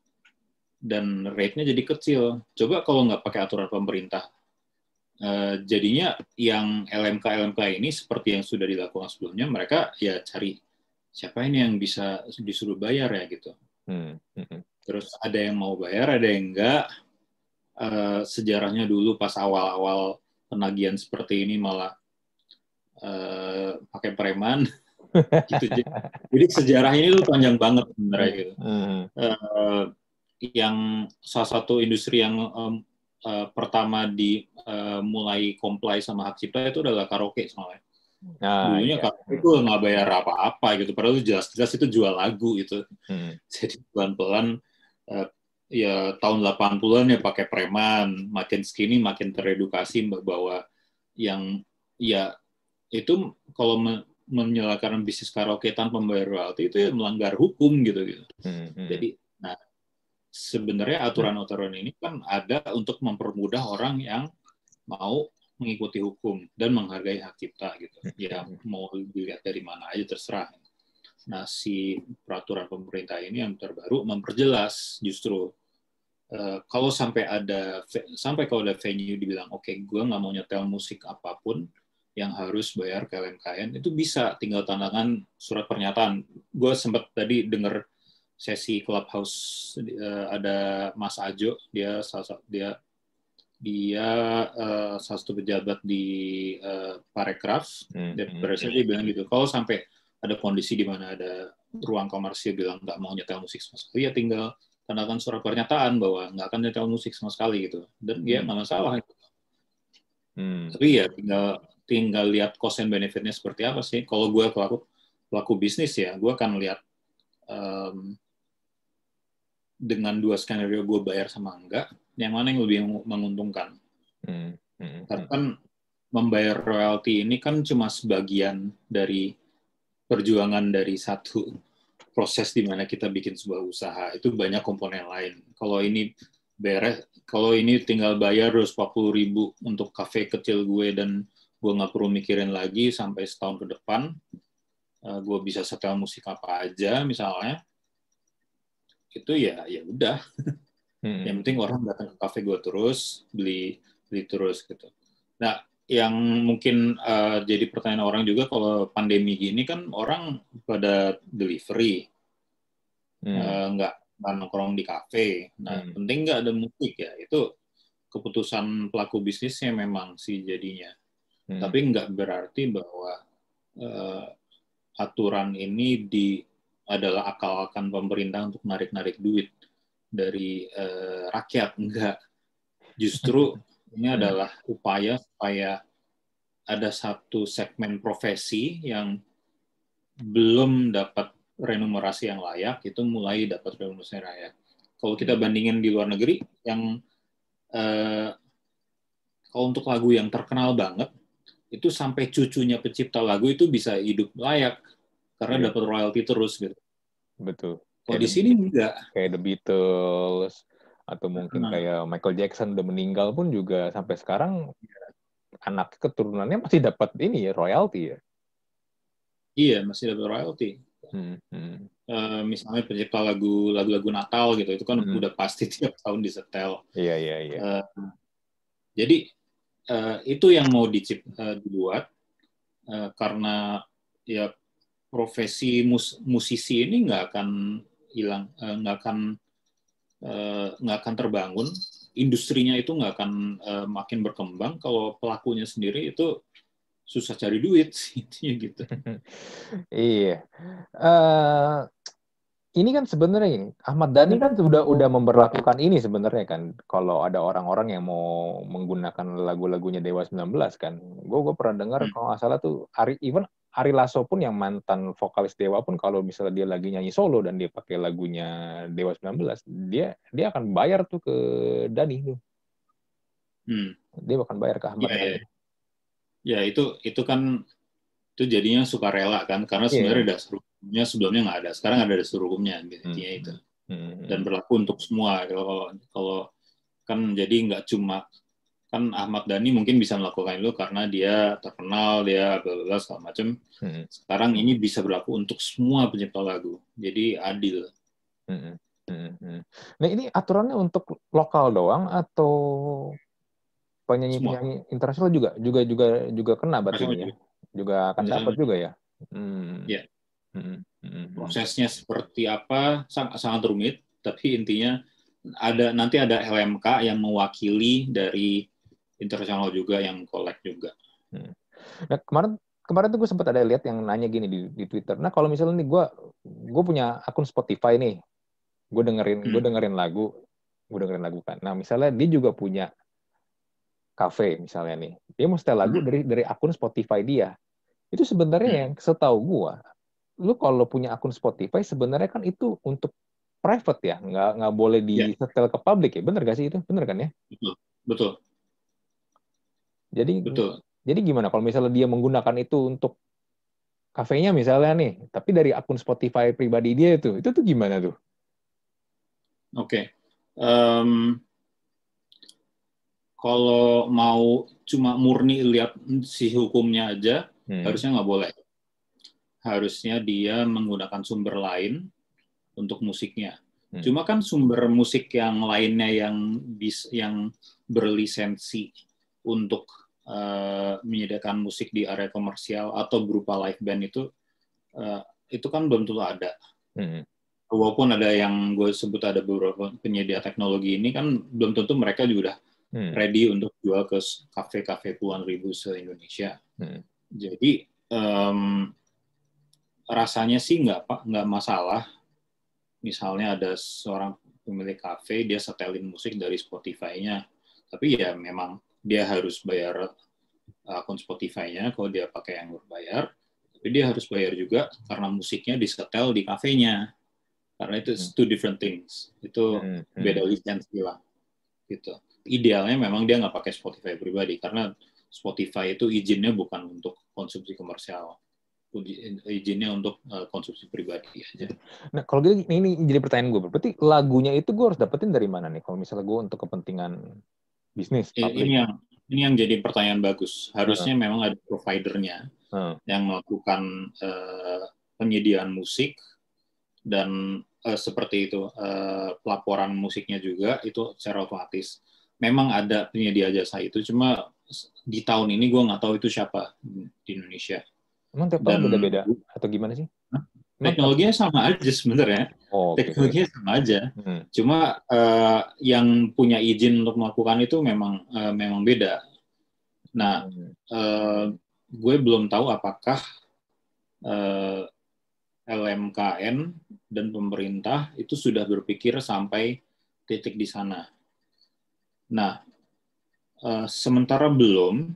dan rate-nya jadi kecil. Coba kalau nggak pakai aturan pemerintah, eh, jadinya yang LMK-LMK ini seperti yang sudah dilakukan sebelumnya, mereka ya cari siapa ini yang bisa disuruh bayar ya gitu. Hmm. Hmm. Terus ada yang mau bayar, ada yang enggak. Eh, sejarahnya dulu pas awal-awal penagihan seperti ini malah eh, pakai preman. [laughs] gitu. Jadi, sejarah ini tuh panjang banget sebenarnya gitu. Hmm. Yang salah satu industri yang em, eh, pertama di eh, mulai comply sama hak cipta itu adalah karaoke soalnya. Ah, Dulunya iya. karaoke itu nggak bayar apa-apa gitu, padahal itu jelas-jelas itu jual lagu gitu. Hmm. Jadi pelan-pelan eh, ya tahun 80-an ya pakai preman, makin skinny makin teredukasi bahwa yang ya itu kalau me- menyelenggarakan bisnis karaoke tanpa membayar royalti itu ya melanggar hukum gitu gitu. Hmm. Hmm. Jadi, nah sebenarnya aturan-aturan ini kan ada untuk mempermudah orang yang mau mengikuti hukum dan menghargai hak cipta gitu. Ya mau dilihat dari mana aja terserah. Nah si peraturan pemerintah ini yang terbaru memperjelas justru eh, kalau sampai ada sampai kalau ada venue dibilang oke gue nggak mau nyetel musik apa pun yang harus bayar ke LMKN itu bisa tinggal tandangan surat pernyataan. Gue sempat tadi dengar sesi clubhouse eh, ada Mas Ajo dia salah dia dia eh, salah satu pejabat di eh, Parekraf Hmm. dan Hmm. saat dia bilang gitu kalau sampai ada kondisi di mana ada ruang komersil bilang nggak mau nyetel musik sama sekali ya tinggal tandakan surat pernyataan bahwa nggak akan nyetel musik sama sekali gitu dan dia Hmm. nggak masalah Hmm. tapi ya tinggal tinggal lihat cost and benefitnya seperti apa sih kalau gue pelaku pelaku bisnis ya gue akan lihat em, dengan dua skenario gue bayar sama enggak yang mana yang lebih menguntungkan Hmm. Hmm. karena kan membayar royalti ini kan cuma sebagian dari perjuangan dari satu proses di mana kita bikin sebuah usaha itu banyak komponen lain kalau ini beres kalau ini tinggal bayar 240 ribu untuk kafe kecil gue dan gue nggak perlu mikirin lagi sampai setahun ke depan eh, gue bisa setel musik apa aja misalnya itu ya ya udah Hmm. yang penting orang datang ke kafe gue terus beli beli terus gitu nah yang mungkin eh, jadi pertanyaan orang juga kalau pandemi gini kan orang pada delivery Hmm. eh, nggak nongkrong di kafe nah Hmm. penting nggak ada musik ya itu keputusan pelaku bisnisnya memang sih jadinya Hmm. tapi nggak berarti bahwa eh, aturan ini di adalah akal-akan pemerintah untuk narik-narik duit dari uh, rakyat. Enggak. Justru ini adalah upaya supaya ada satu segmen profesi yang belum dapat remunerasi yang layak itu mulai dapat remunerasi yang layak. Kalau kita bandingin di luar negeri yang uh, kalau untuk lagu yang terkenal banget itu sampai cucunya pencipta lagu itu bisa hidup layak karena yeah. dapat royalti terus gitu. Betul. Kalau di sini enggak. Kayak The Beatles atau mungkin nah. kayak Michael Jackson udah meninggal pun juga sampai sekarang ya. anak keturunannya masih dapat ini ya royalti ya. Iya masih dapat royalti. Hmm, hmm. Uh, misalnya pencipta lagu lagu-lagu Natal gitu itu kan hmm. udah pasti [laughs] tiap tahun disetel. Iya iya iya. Uh, jadi uh, itu yang mau dicip, uh, dibuat uh, karena ya profesi mus musisi ini nggak akan hilang eh, nggak akan eh, nggak akan terbangun. Industrinya itu nggak akan uh, makin berkembang. Kalau pelakunya sendiri itu susah cari duit [laughs] intinya gitu. Iya. Uh, ini kan sebenarnya ini Ahmad Dhani kan sudah udah memperlakukan ini sebenarnya kan. Kalau ada orang-orang yang mau menggunakan lagu-lagunya Dewa 19 kan. Gue gue pernah dengar hmm. kalau nggak salah tuh Ari even Ari Lasso pun yang mantan vokalis Dewa pun kalau misalnya dia lagi nyanyi solo dan dia pakai lagunya Dewa 19, dia dia akan bayar tuh ke Dani tuh. Hmm. Dia akan bayar ke Ahmad. Ya, ya. ya itu itu kan itu jadinya suka rela kan karena iya. sebenarnya yeah. dasar hukumnya sebelumnya nggak ada. Sekarang ada dasar hukumnya intinya hmm. itu. Hmm. Dan berlaku untuk semua kalau kalau kan jadi nggak cuma kan Ahmad Dhani mungkin bisa melakukan itu karena dia terkenal dia bla segala macam hmm. sekarang ini bisa berlaku untuk semua pencipta lagu jadi adil hmm. Hmm. hmm. nah ini aturannya untuk lokal doang atau penyanyi penyanyi internasional juga juga juga juga kena berarti ya juga akan dapat juga ya hmm. ya hmm. Hmm. prosesnya seperti apa sangat sangat rumit tapi intinya ada nanti ada LMK yang mewakili dari internasional juga yang collect juga. Hmm. Nah, kemarin kemarin tuh gue sempat ada lihat yang nanya gini di, di Twitter. Nah kalau misalnya nih gue gue punya akun Spotify nih, gue dengerin hmm. gue dengerin lagu, gue dengerin lagu kan. Nah misalnya dia juga punya cafe misalnya nih, dia mau setel lagu hmm. dari dari akun Spotify dia. Itu sebenarnya hmm. yang setahu gue, lu kalau punya akun Spotify sebenarnya kan itu untuk private ya, nggak nggak boleh di yeah. setel ke publik ya, bener gak sih itu? Bener kan ya? Betul, betul. Jadi Betul. Jadi gimana kalau misalnya dia menggunakan itu untuk kafenya misalnya nih, tapi dari akun Spotify pribadi dia itu, itu tuh gimana tuh? Oke. Okay. Um, kalau mau cuma murni lihat si hukumnya aja, hmm. harusnya nggak boleh. Harusnya dia menggunakan sumber lain untuk musiknya. Hmm. Cuma kan sumber musik yang lainnya yang bis, yang berlisensi untuk uh, menyediakan musik di area komersial atau berupa live band itu uh, itu kan belum tentu ada. Hmm. Walaupun ada yang gue sebut ada beberapa penyedia teknologi ini kan belum tentu mereka juga udah hmm. ready untuk jual ke kafe-kafe puluhan ribu se Indonesia. Hmm. Jadi um, rasanya sih nggak pak nggak masalah. Misalnya ada seorang pemilik kafe dia setelin musik dari Spotify-nya, tapi ya memang dia harus bayar akun Spotify-nya kalau dia pakai yang berbayar, tapi dia harus bayar juga karena musiknya disetel di kafenya. Karena itu hmm. two different things. Itu hmm. hmm. beda lisensi lah. Gitu. Idealnya memang dia nggak pakai Spotify pribadi karena Spotify itu izinnya bukan untuk konsumsi komersial izinnya untuk uh, konsumsi pribadi aja. Nah, kalau gitu ini jadi pertanyaan gue, berarti lagunya itu gue harus dapetin dari mana nih? Kalau misalnya gue untuk kepentingan bisnis. Ini yang ini yang jadi pertanyaan bagus. Harusnya hmm. memang ada providernya hmm. yang melakukan uh, penyediaan musik dan uh, seperti itu uh, pelaporan musiknya juga itu secara otomatis. Memang ada penyedia jasa itu, cuma di tahun ini gue nggak tahu itu siapa di Indonesia. Emang tiap tahun beda-beda atau gimana sih? teknologinya sama aja sebenarnya. Oh, okay. Teknologinya sama aja. Hmm. Cuma uh, yang punya izin untuk melakukan itu memang uh, memang beda. Nah, hmm. uh, gue belum tahu apakah uh, LMKN dan pemerintah itu sudah berpikir sampai titik di sana. Nah, uh, sementara belum,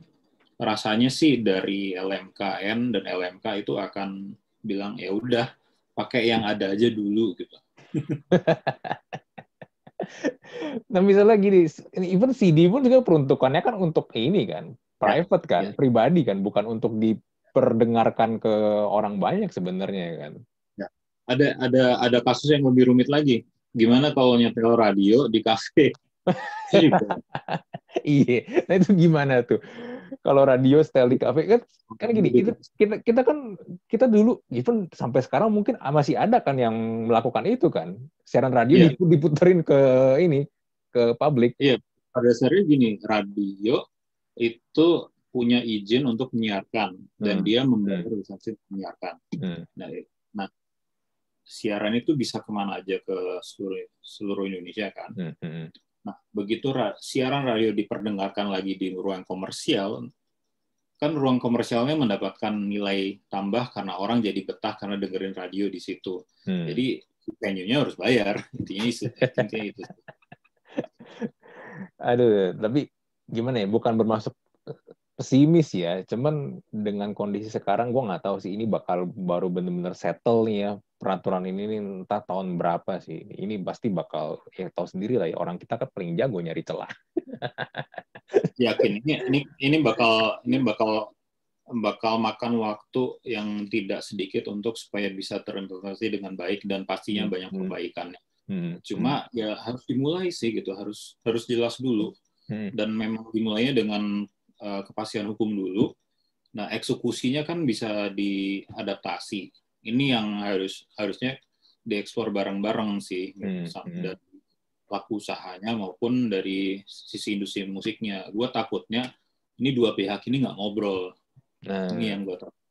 rasanya sih dari LMKN dan LMK itu akan bilang ya udah pakai yang ada aja dulu gitu. [laughs] nah misalnya gini, even CD pun juga peruntukannya kan untuk ini kan, private kan, ya. pribadi kan, bukan untuk diperdengarkan ke orang banyak sebenarnya kan. Ya. Ada ada ada kasus yang lebih rumit lagi. Gimana kalau nyetel radio di kafe? [laughs] iya, nah itu gimana tuh? Kalau radio setel di kafe kan kan gini, itu kita kita kan kita dulu even sampai sekarang mungkin masih ada kan yang melakukan itu kan. Siaran radio yeah. diputerin ke ini ke publik. Iya, pada dasarnya gini, radio itu punya izin untuk menyiarkan dan hmm. dia membayar hmm. lisensi untuk menyiarkan. Hmm. Nah, nah, siaran itu bisa ke mana aja ke seluruh seluruh Indonesia kan. Hmm. Nah, begitu siaran radio diperdengarkan lagi di ruang komersial, kan ruang komersialnya mendapatkan nilai tambah karena orang jadi betah karena dengerin radio di situ. Hmm. Jadi venue-nya harus bayar. Intinya itu. Intinya itu. [laughs] Aduh, tapi gimana ya? Bukan bermasuk pesimis ya. Cuman dengan kondisi sekarang gue nggak tahu sih ini bakal baru bener-bener settle nih ya peraturan ini nih, entah tahun berapa sih. Ini pasti bakal ya tahu sendiri lah ya orang kita kan paling jago nyari celah. [laughs] Yakin ini ini ini bakal ini bakal bakal makan waktu yang tidak sedikit untuk supaya bisa terimplementasi dengan baik dan pastinya hmm. banyak hmm. perbaikannya. Hmm. Cuma hmm. ya harus dimulai sih gitu, harus harus jelas dulu. Hmm. Dan memang dimulainya dengan uh, kepastian hukum dulu. Nah, eksekusinya kan bisa diadaptasi. Ini yang harus harusnya dieksplor bareng-bareng sih, hmm, hmm. dari pelaku usahanya maupun dari sisi industri musiknya. Gue takutnya ini dua pihak ini nggak ngobrol. Nah, ini yang gue takut.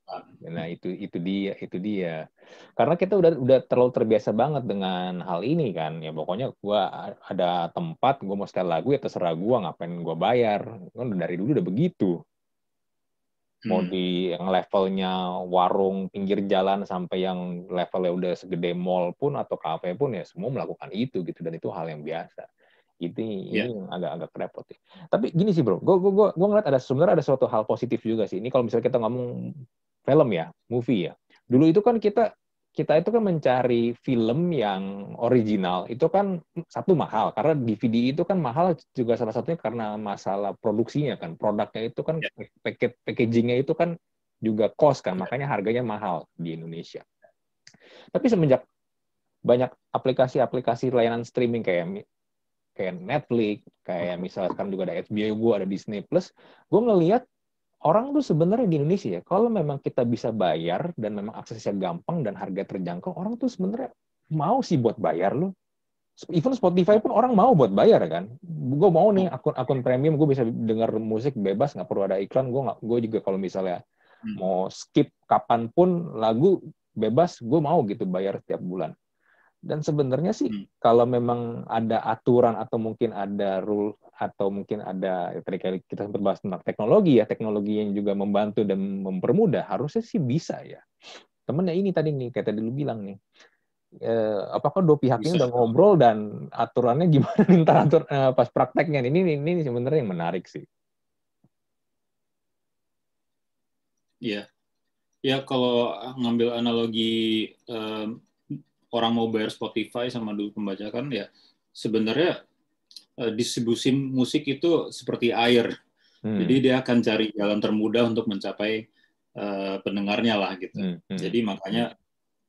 Nah itu itu dia itu dia karena kita udah udah terlalu terbiasa banget dengan hal ini kan ya pokoknya gue ada tempat gue mau setel lagu ya terserah gue ngapain gue bayar kan dari dulu udah begitu mau hmm. di yang levelnya warung pinggir jalan sampai yang levelnya udah segede mall pun atau kafe pun ya semua melakukan itu gitu dan itu hal yang biasa itu yeah. ini agak-agak repot ya. Tapi gini sih bro, gue gue gue gue ngeliat ada sebenarnya ada suatu hal positif juga sih. Ini kalau misalnya kita ngomong film ya, movie ya. Dulu itu kan kita kita itu kan mencari film yang original itu kan satu mahal karena DVD itu kan mahal juga salah satunya karena masalah produksinya kan produknya itu kan yeah. packagingnya itu kan juga cost kan makanya harganya mahal di Indonesia. Tapi semenjak banyak aplikasi-aplikasi layanan streaming kayak kayak Netflix, kayak misalnya sekarang juga ada HBO, ada Disney Plus, gue ngelihat orang tuh sebenarnya di Indonesia ya, kalau memang kita bisa bayar dan memang aksesnya gampang dan harga terjangkau, orang tuh sebenarnya mau sih buat bayar loh. Even Spotify pun orang mau buat bayar kan. Gue mau nih akun akun premium, gue bisa dengar musik bebas, nggak perlu ada iklan. Gue nggak, gue juga kalau misalnya hmm. mau skip kapan pun lagu bebas, gue mau gitu bayar setiap bulan. Dan sebenarnya sih hmm. kalau memang ada aturan atau mungkin ada rule atau mungkin ada ya tadi kita sempat bahas tentang teknologi ya, teknologi yang juga membantu dan mempermudah, harusnya sih bisa ya. Temennya ini tadi nih, kayak tadi lu bilang nih, eh, apakah dua pihak ini udah ngobrol dan aturannya [laughs] gimana nih atur, eh, pas prakteknya ini ini, ini sebenarnya yang menarik sih. Iya, ya kalau ngambil analogi um, orang mau bayar Spotify sama dulu pembajakan ya sebenarnya uh, distribusi musik itu seperti air. Hmm. Jadi dia akan cari jalan termudah untuk mencapai uh, pendengarnya lah gitu. Hmm. Hmm. Jadi makanya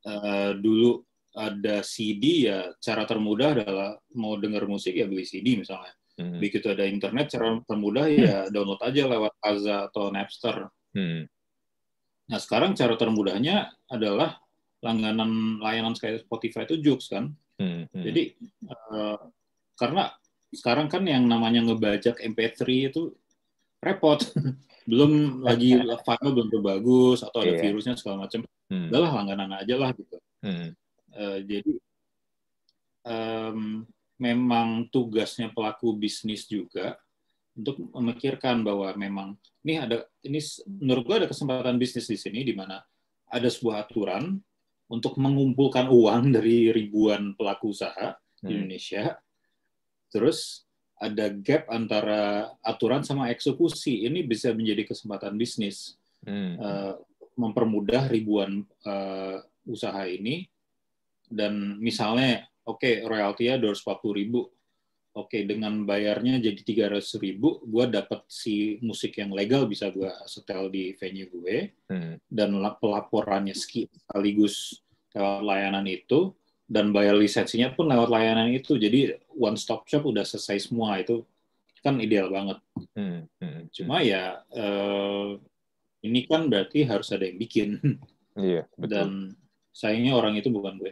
uh, dulu ada CD ya cara termudah adalah mau dengar musik ya beli CD misalnya. Hmm. Begitu ada internet cara termudah ya download aja lewat Kaza atau Napster. Hmm. Nah sekarang cara termudahnya adalah langganan layanan kayak Spotify itu Jux kan. Hmm, hmm. Jadi uh, karena sekarang kan yang namanya ngebajak MP3 itu repot. [laughs] belum lagi [laughs] file belum bagus atau ada yeah. virusnya segala macam. Hmm. Udahlah langganan aja lah gitu. Hmm. Uh, jadi um, memang tugasnya pelaku bisnis juga untuk memikirkan bahwa memang ini ada ini menurut gue ada kesempatan bisnis di sini di mana ada sebuah aturan untuk mengumpulkan uang dari ribuan pelaku usaha di Hmm. Indonesia. Terus ada gap antara aturan sama eksekusi. Ini bisa menjadi kesempatan bisnis. Hmm. Eh, mempermudah ribuan eh, usaha ini dan misalnya oke royaltinya 240 ribu oke dengan bayarnya jadi 300 ribu gue dapat si musik yang legal bisa gue setel di venue gue Hmm. dan la- pelaporannya ski- sekaligus lewat layanan itu dan bayar lisensinya pun lewat layanan itu jadi one stop shop udah selesai semua itu kan ideal banget Hmm. Hmm. cuma ya eh, ini kan berarti harus ada yang bikin Iya, betul. dan sayangnya orang itu bukan gue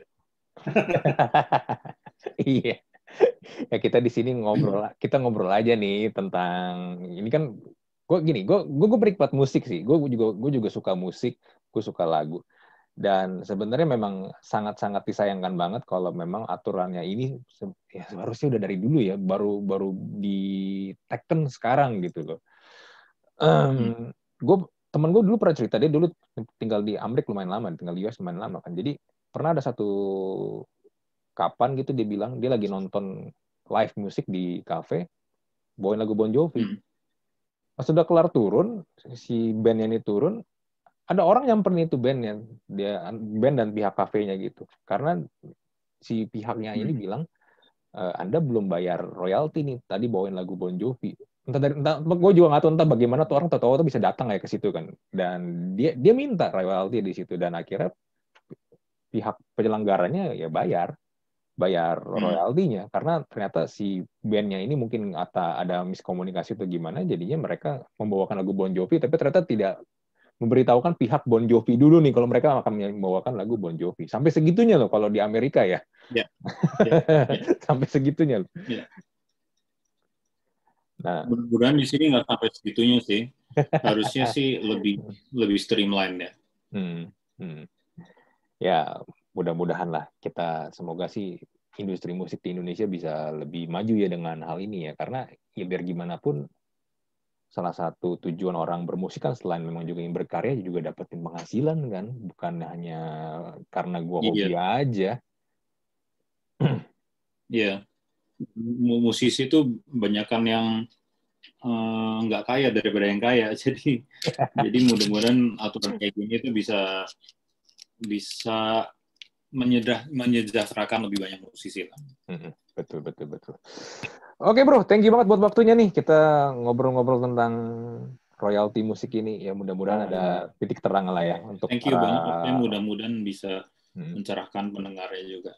[laughs] iya. [laughs] Ya kita di sini ngobrol, kita ngobrol aja nih tentang ini kan gue gini, gue gue gue musik sih. Gue juga gue juga suka musik, gue suka lagu. Dan sebenarnya memang sangat-sangat disayangkan banget kalau memang aturannya ini ya seharusnya udah dari dulu ya, baru baru diteken sekarang gitu loh. Em, gue temen gue dulu pernah cerita dia dulu tinggal di Amerika lumayan lama, tinggal di US lumayan lama kan. Jadi pernah ada satu kapan gitu dia bilang dia lagi nonton live musik di cafe bawain lagu Bon Jovi. Hmm. Pas sudah kelar turun, si bandnya ini turun, ada orang nyamperin itu bandnya, dia band dan pihak kafenya gitu. Karena si pihaknya ini Hmm. bilang, "E, Anda belum bayar royalti nih, tadi bawain lagu Bon Jovi. Entah dari, entah, gue juga nggak tahu entah bagaimana tuh orang tahu-tahu tuh bisa datang ya ke situ kan. Dan dia dia minta royalti di situ dan akhirnya pihak penyelenggaranya ya bayar bayar Hmm. royaltinya karena ternyata si bandnya ini mungkin ada ada miskomunikasi atau gimana jadinya mereka membawakan lagu Bon Jovi tapi ternyata tidak memberitahukan pihak Bon Jovi dulu nih kalau mereka akan membawakan lagu Bon Jovi sampai segitunya loh kalau di Amerika ya Ya. [laughs] sampai segitunya loh. Ya. nah mudah-mudahan di sini nggak sampai segitunya sih harusnya sih lebih lebih streamline ya hmm, hmm. ya mudah-mudahan lah kita semoga sih industri musik di Indonesia bisa lebih maju ya dengan hal ini ya karena ya biar gimana pun salah satu tujuan orang bermusik kan selain memang juga ingin berkarya juga dapetin penghasilan kan bukan hanya karena gua Iya. hobi aja [clears throat] Iya, Mu- musisi itu banyakan yang eh, nggak kaya daripada yang kaya. [laughs] Jadi, jadi mudah-mudahan aturan kayak gini itu bisa bisa menyedah menyejahterakan lebih banyak musisi lah. Mm-mm. betul betul betul oke bro thank you banget buat waktunya nih kita ngobrol-ngobrol tentang royalti musik ini ya mudah-mudahan ada titik terang lah ya untuk Thank you para- banget, mudah-mudahan bisa Hmm. mencerahkan pendengarnya juga.